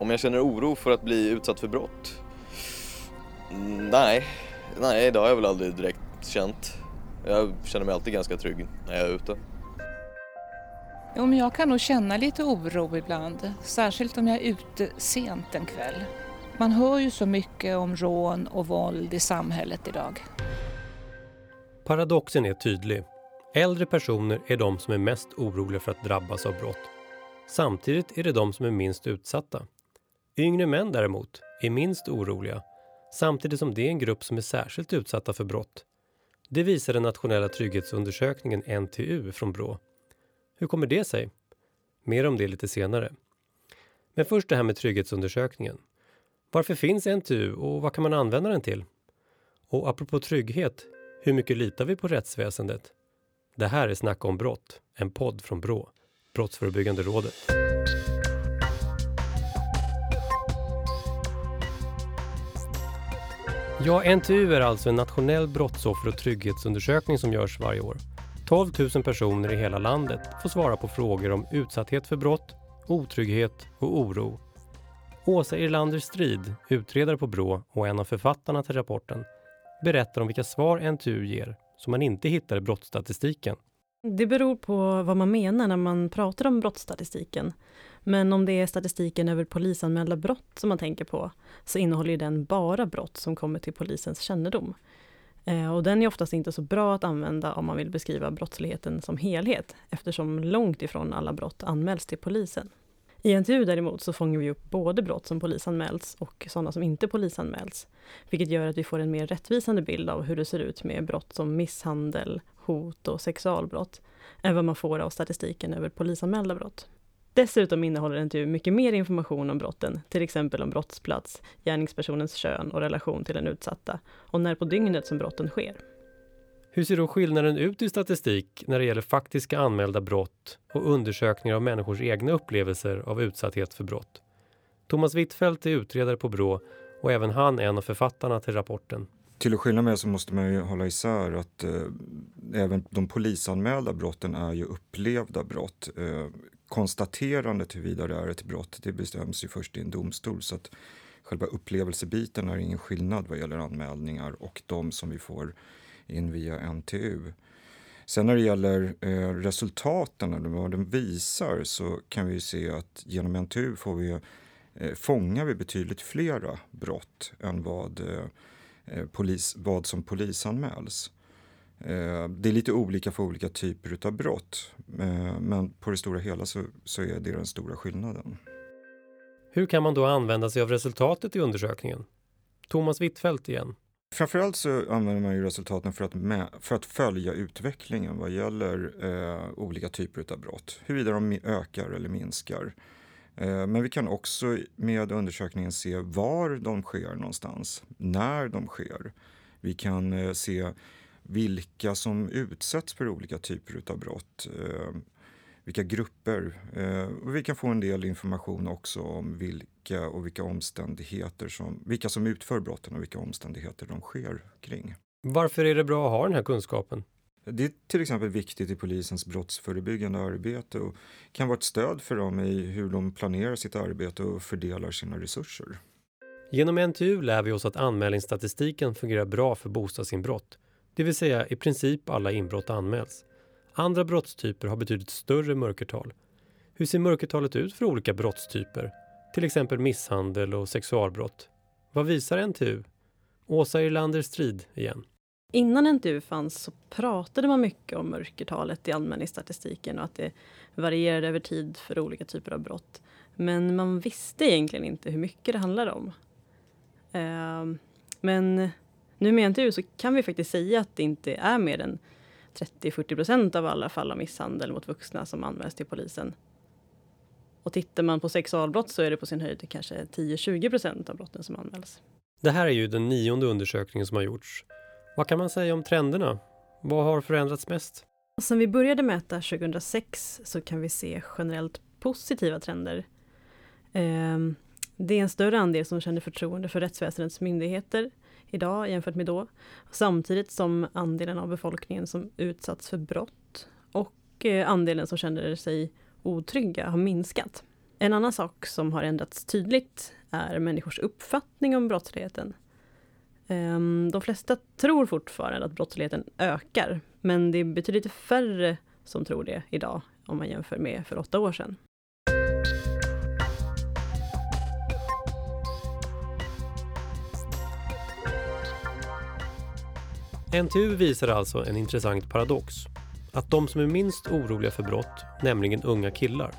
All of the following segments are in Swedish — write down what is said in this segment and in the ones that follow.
Om jag känner oro för att bli utsatt för brott? Nej, nej det har jag väl aldrig direkt känt. Jag känner mig alltid ganska trygg när jag är ute. Jo, men jag kan nog känna lite oro ibland, särskilt om jag är ute sent en kväll. Man hör ju så mycket om rån och våld i samhället idag. Paradoxen är tydlig. Äldre personer är de som är mest oroliga för att drabbas av brott. Samtidigt är det de som är minst utsatta. Yngre män däremot är minst oroliga, samtidigt som det är en grupp som är särskilt utsatta för brott. Det visar den nationella trygghetsundersökningen NTU från Brå. Hur kommer det sig? Mer om det lite senare. Men först det här med trygghetsundersökningen. Varför finns NTU och vad kan man använda den till? Och apropå trygghet, hur mycket litar vi på rättsväsendet? Det här är Snacka om brott, en podd från Brå, Brottsförebyggande rådet. Ja, NTU är alltså en nationell brottsoffer och trygghetsundersökning som görs varje år. 12 000 personer i hela landet får svara på frågor om utsatthet för brott, otrygghet och oro. Åsa Irlander Strid, utredare på Brå och en av författarna till rapporten, berättar om vilka svar NTU ger som man inte hittar i brottsstatistiken. Det beror på vad man menar när man pratar om brottsstatistiken. Men om det är statistiken över polisanmälda brott som man tänker på, så innehåller den bara brott som kommer till polisens kännedom. Eh, och den är oftast inte så bra att använda om man vill beskriva brottsligheten som helhet, eftersom långt ifrån alla brott anmäls till polisen. I NTU däremot så fångar vi upp både brott som polisanmäls och sådana som inte polisanmäls, vilket gör att vi får en mer rättvisande bild av hur det ser ut med brott som misshandel, hot och sexualbrott, än vad man får av statistiken över polisanmälda brott. Dessutom innehåller NTU mycket mer information om brotten, till exempel om brottsplats, gärningspersonens kön och relation till den utsatta, och när på dygnet som brotten sker. Hur ser då skillnaden ut i statistik när det gäller faktiska anmälda brott och undersökningar av människors egna upplevelser av utsatthet för brott? Thomas Wittfeldt är utredare på Brå och även han är en av författarna till rapporten. Till att skilja med så måste man ju hålla isär att eh, även de polisanmälda brotten är ju upplevda brott. Eh, konstaterandet huruvida det är ett brott det bestäms ju först i en domstol så att själva upplevelsebiten är ingen skillnad vad gäller anmälningar och de som vi får in via NTU. Sen när det gäller eh, resultaten, eller vad de visar, så kan vi se att genom NTU får vi, eh, fångar vi betydligt flera brott än vad, eh, eh polis, vad som polisanmäls. Eh, det är lite olika för olika typer av brott, eh, men på det stora hela så, så är det den stora skillnaden. Hur kan man då använda sig av resultatet i undersökningen? Thomas Wittfeldt igen. Framförallt så använder man ju resultaten för att, med, för att följa utvecklingen vad gäller eh, olika typer av brott. Huruvida de ökar eller minskar. Eh, men vi kan också med undersökningen se var de sker någonstans, när de sker. Vi kan eh, se vilka som utsätts för olika typer av brott. Eh, vilka grupper. Eh, och vi kan få en del information också om vilka och vilka omständigheter som, vilka som utför brotten och vilka omständigheter de sker kring. Varför är det bra att ha den här kunskapen? Det är till exempel viktigt i polisens brottsförebyggande arbete och kan vara ett stöd för dem i hur de planerar sitt arbete och fördelar sina resurser. Genom NTU lär vi oss att anmälningsstatistiken fungerar bra för bostadsinbrott. Det vill säga i princip alla inbrott anmäls. Andra brottstyper har betydligt större mörkertal. Hur ser mörkertalet ut för olika brottstyper? Till exempel misshandel och sexualbrott. Vad visar NTU? Åsa Irlander Strid igen. Innan NTU fanns så pratade man mycket om mörkertalet i anmälningsstatistiken och att det varierade över tid för olika typer av brott. Men man visste egentligen inte hur mycket det handlade om. Ehm, men nu med NTU så kan vi faktiskt säga att det inte är mer än 30-40 procent av alla fall av misshandel mot vuxna som anmäls till polisen. Och tittar man på sexualbrott så är det på sin höjd kanske 10-20 procent av brotten som anmäls. Det här är ju den nionde undersökningen som har gjorts. Vad kan man säga om trenderna? Vad har förändrats mest? Sen vi började mäta 2006 så kan vi se generellt positiva trender. Ehm, det är en större andel som känner förtroende för rättsväsendets myndigheter idag jämfört med då. Samtidigt som andelen av befolkningen som utsatts för brott och eh, andelen som känner sig otrygga har minskat. En annan sak som har ändrats tydligt är människors uppfattning om brottsligheten. Ehm, de flesta tror fortfarande att brottsligheten ökar, men det är betydligt färre som tror det idag om man jämför med för åtta år sedan. NTU visar alltså en intressant paradox. Att de som är minst oroliga för brott, nämligen unga killar,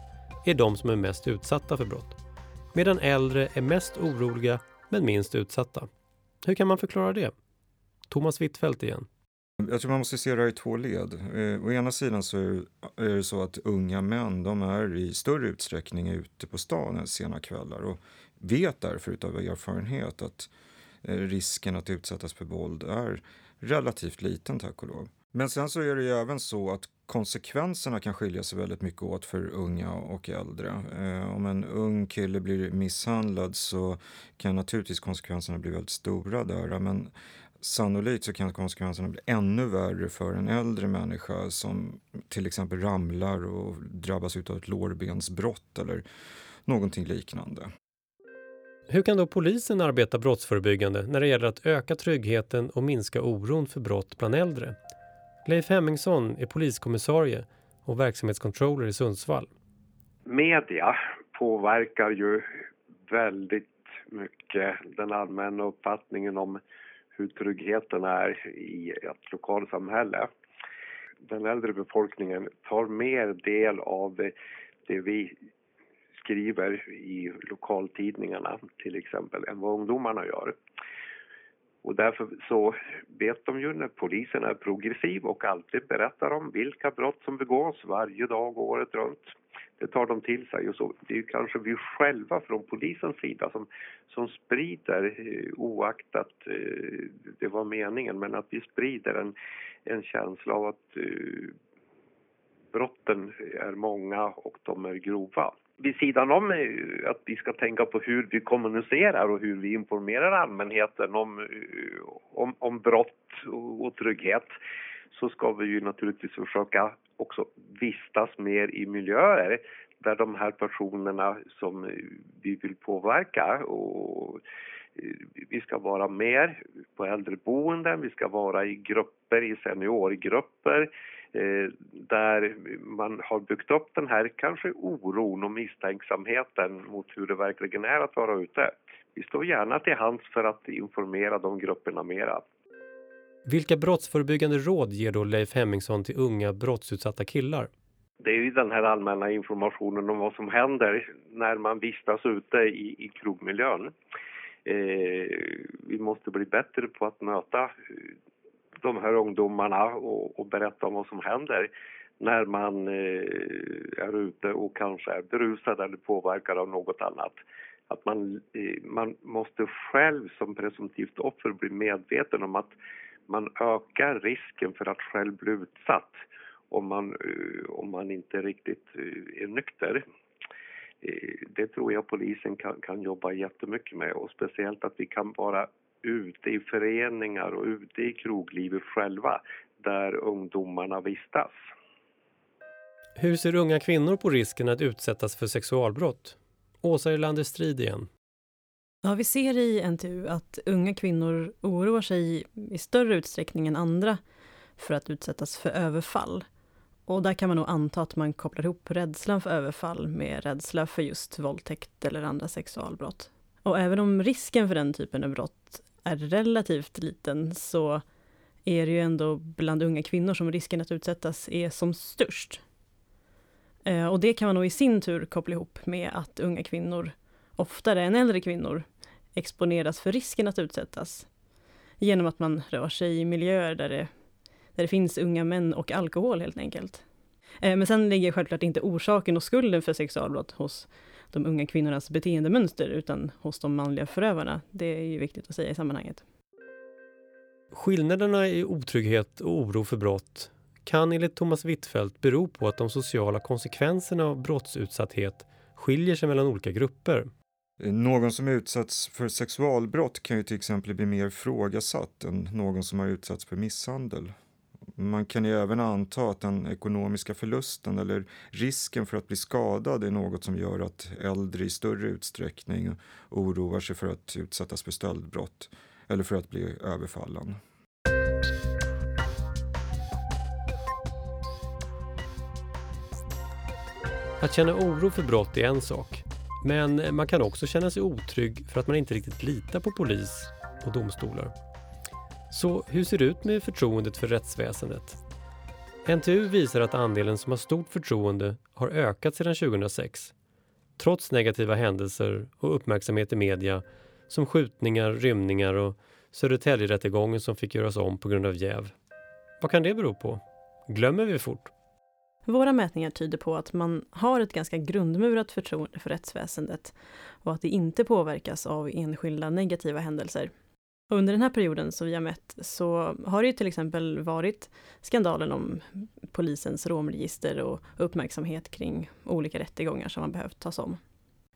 är de som är mest utsatta för brott. Medan äldre är mest oroliga men minst utsatta. Hur kan man förklara det? Thomas Wittfeldt igen. Jag tror man måste se det här i två led. Eh, å ena sidan så är det så att unga män de är i större utsträckning ute på stan sena kvällar och vet därför av erfarenhet att eh, risken att utsättas för våld är relativt liten tack och lov. Men sen så är det ju även så att konsekvenserna kan skilja sig väldigt mycket åt för unga och äldre. Eh, om en ung kille blir misshandlad så kan naturligtvis konsekvenserna bli väldigt stora där. Men sannolikt så kan konsekvenserna bli ännu värre för en äldre människa som till exempel ramlar och drabbas av ett lårbensbrott eller någonting liknande. Hur kan då polisen arbeta brottsförebyggande när det gäller att öka tryggheten och minska oron för brott bland äldre? Leif Hemmingsson är poliskommissarie och verksamhetscontroller i Sundsvall. Media påverkar ju väldigt mycket den allmänna uppfattningen om hur tryggheten är i ett lokalsamhälle. Den äldre befolkningen tar mer del av det, vi skriver i lokaltidningarna till exempel än vad ungdomarna gör. Och därför så vet de ju när polisen är progressiv och alltid berättar om vilka brott som begås varje dag året runt. Det tar de till sig och så det är ju kanske vi själva från polisens sida som, som sprider, eh, oaktat eh, det var meningen, men att vi sprider en, en känsla av att eh, brotten är många och de är grova vid sidan om eh, att vi ska tänka på hur vi kommunicerar och hur vi informerar allmänheten om, eh, om, om brott och trygghet så ska vi ju naturligtvis försöka också vistas mer i miljöer där de här personerna som eh, vi vill påverka och vi ska vara mer på äldreboenden, vi ska vara i grupper, i seniorgrupper Eh, där man har byggt upp den här kanske oron och misstänksamheten mot hur det verkligen är att vara ute. Vi står gärna till hands för att informera de grupperna mera. Vilka brottsförebyggande råd ger då Leif Hemmingsson till unga brottsutsatta killar? Det är ju den här allmänna informationen om vad som händer när man vistas ute i, i krogmiljön. Eh, vi måste bli bättre på att möta de här ungdomarna och, och berätta om vad som händer när man eh, är ute och kanske är berusad eller påverkad av något annat. Att man, eh, man måste själv som presumtivt offer bli medveten om att man ökar risken för att själv bli utsatt om man, eh, om man inte riktigt eh, är nykter. Eh, det tror jag polisen kan, kan jobba jättemycket med och speciellt att vi kan vara ute i föreningar och ute i kroglivet själva där ungdomarna vistas. Hur ser unga kvinnor på risken att utsättas för sexualbrott? Åsa Erlander Strid igen. Ja, vi ser i NTU att unga kvinnor oroar sig i större utsträckning än andra för att utsättas för överfall. Och där kan man nog anta att man kopplar ihop rädslan för överfall med rädsla för just våldtäkt eller andra sexualbrott. Och även om risken för den typen av brott är relativt liten så är det ju ändå bland unga kvinnor som risken att utsättas är som störst. Eh, och det kan man nog i sin tur koppla ihop med att unga kvinnor oftare än äldre kvinnor exponeras för risken att utsättas. Genom att man rör sig i miljöer där det, där det finns unga män och alkohol helt enkelt. Eh, men sen ligger självklart inte orsaken och skulden för sexualbrott hos de unga kvinnornas beteendemönster utan hos de manliga förövarna. Det är ju viktigt att säga i sammanhanget. Skillnaderna i otrygghet och oro för brott kan enligt Thomas Wittfeldt bero på att de sociala konsekvenserna av brottsutsatthet skiljer sig mellan olika grupper. Någon som utsatts för sexualbrott kan ju till exempel bli mer frågasatt än någon som har utsatts för misshandel. Man kan ju även anta att den ekonomiska förlusten eller risken för att bli skadad är något som gör att äldre i större utsträckning oroar sig för att utsättas för stöldbrott eller för att bli överfallen. Att känna oro för brott är en sak. Men man kan också känna sig otrygg för att man inte riktigt litar på polis och domstolar. Så hur ser det ut med förtroendet för rättsväsendet? NTU visar att andelen som har stort förtroende har ökat sedan 2006. Trots negativa händelser och uppmärksamhet i media som skjutningar, rymningar och Södertäljerättegången som fick göras om på grund av jäv. Vad kan det bero på? Glömmer vi fort? Våra mätningar tyder på att man har ett ganska grundmurat förtroende för rättsväsendet och att det inte påverkas av enskilda negativa händelser. Och under den här perioden som vi har mätt så har det ju till exempel varit skandalen om polisens romregister och uppmärksamhet kring olika rättegångar som har behövt tas om.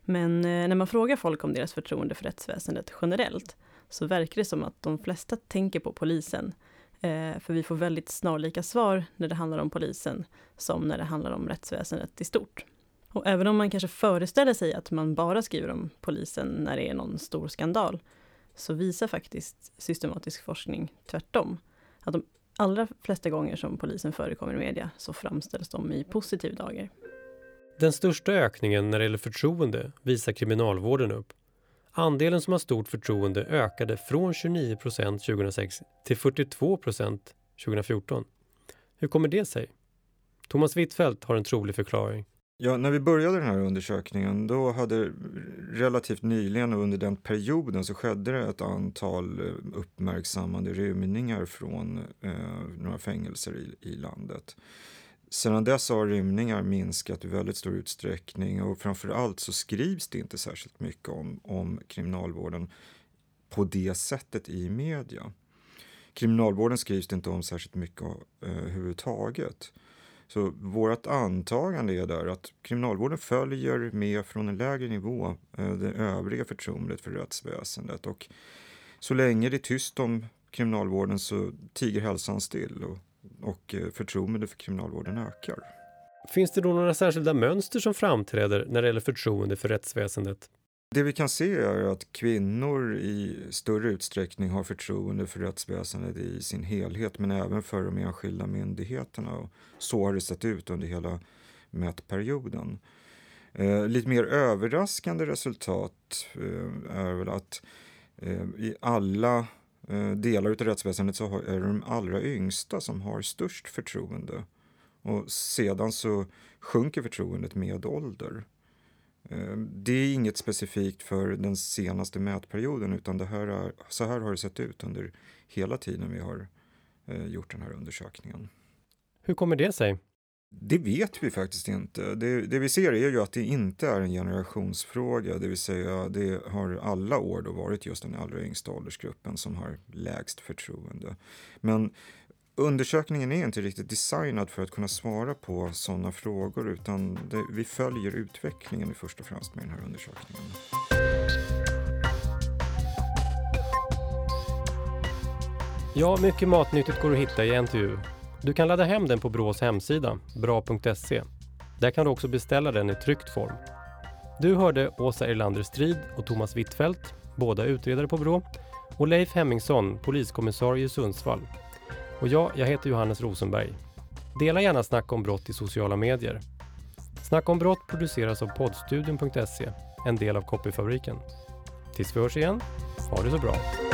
Men eh, när man frågar folk om deras förtroende för rättsväsendet generellt så verkar det som att de flesta tänker på polisen. Eh, för vi får väldigt snarlika svar när det handlar om polisen som när det handlar om rättsväsendet i stort. Och även om man kanske föreställer sig att man bara skriver om polisen när det är någon stor skandal så visar faktiskt systematisk forskning tvärtom. Att de allra flesta gånger som polisen förekommer i media så framställs de i positiv dager. Den största ökningen när det gäller förtroende visar kriminalvården upp. Andelen som har stort förtroende ökade från 29 procent 2006 till 42 procent 2014. Hur kommer det sig? Thomas Wittfeldt har en trolig förklaring. Ja, när vi började den här undersökningen då hade relativt nyligen och under den perioden så skedde det ett antal eh, uppmärksammade rymningar från eh, några fängelser i, i landet. Sedan dess har rymningar minskat i väldigt stor utsträckning och framförallt så skrivs det inte särskilt mycket om, om kriminalvården på det sättet i media. Kriminalvården skrivs det inte om särskilt mycket eh, överhuvudtaget. Så vårt antagande är där att kriminalvården följer med från en lägre nivå eh, det övriga förtroendet för rättsväsendet och så länge det är tyst om kriminalvården så tiger hälsan still och, och eh, förtroendet för kriminalvården ökar. Finns det då några särskilda mönster som framträder när det gäller förtroende för rättsväsendet? Det vi kan se är att kvinnor i större utsträckning har förtroende för rättsväsendet i sin helhet men även för de enskilda myndigheterna. Och så har det sett ut under hela mätperioden. Eh, lite mer överraskande resultat eh, är väl att eh, i alla eh, delar av rättsväsendet så är det de allra yngsta som har störst förtroende. Och sedan så sjunker förtroendet med ålder. Eh, det är inget specifikt för den senaste mätperioden utan det här är, så här har det sett ut under hela tiden vi har eh, gjort den här undersökningen. Hur kommer det sig? Det vet vi faktiskt inte. Det, det, vi ser är ju att det inte är en generationsfråga, det vill säga det har alla år då varit just den allra yngsta åldersgruppen som har lägst förtroende. Men Undersökningen är inte riktigt designad för att kunna svara på sådana frågor utan det, vi följer utvecklingen först och främst med den här undersökningen. Ja, mycket matnyttigt går att hitta i NTU. Du kan ladda hem den på Brås hemsida, bra.se. Där kan du också beställa den i tryckt form. Du hörde Åsa Erlander Strid och Thomas Wittfeldt, båda utredare på Brå, och Leif Hemmingsson, poliskommissarie i Sundsvall, och jag, jag heter Johannes Rosenberg. Dela gärna Snack om brott i sociala medier. Snack om brott produceras av poddstudion.se, en del av Copyfabriken. Tills vi hörs igen, ha det så bra!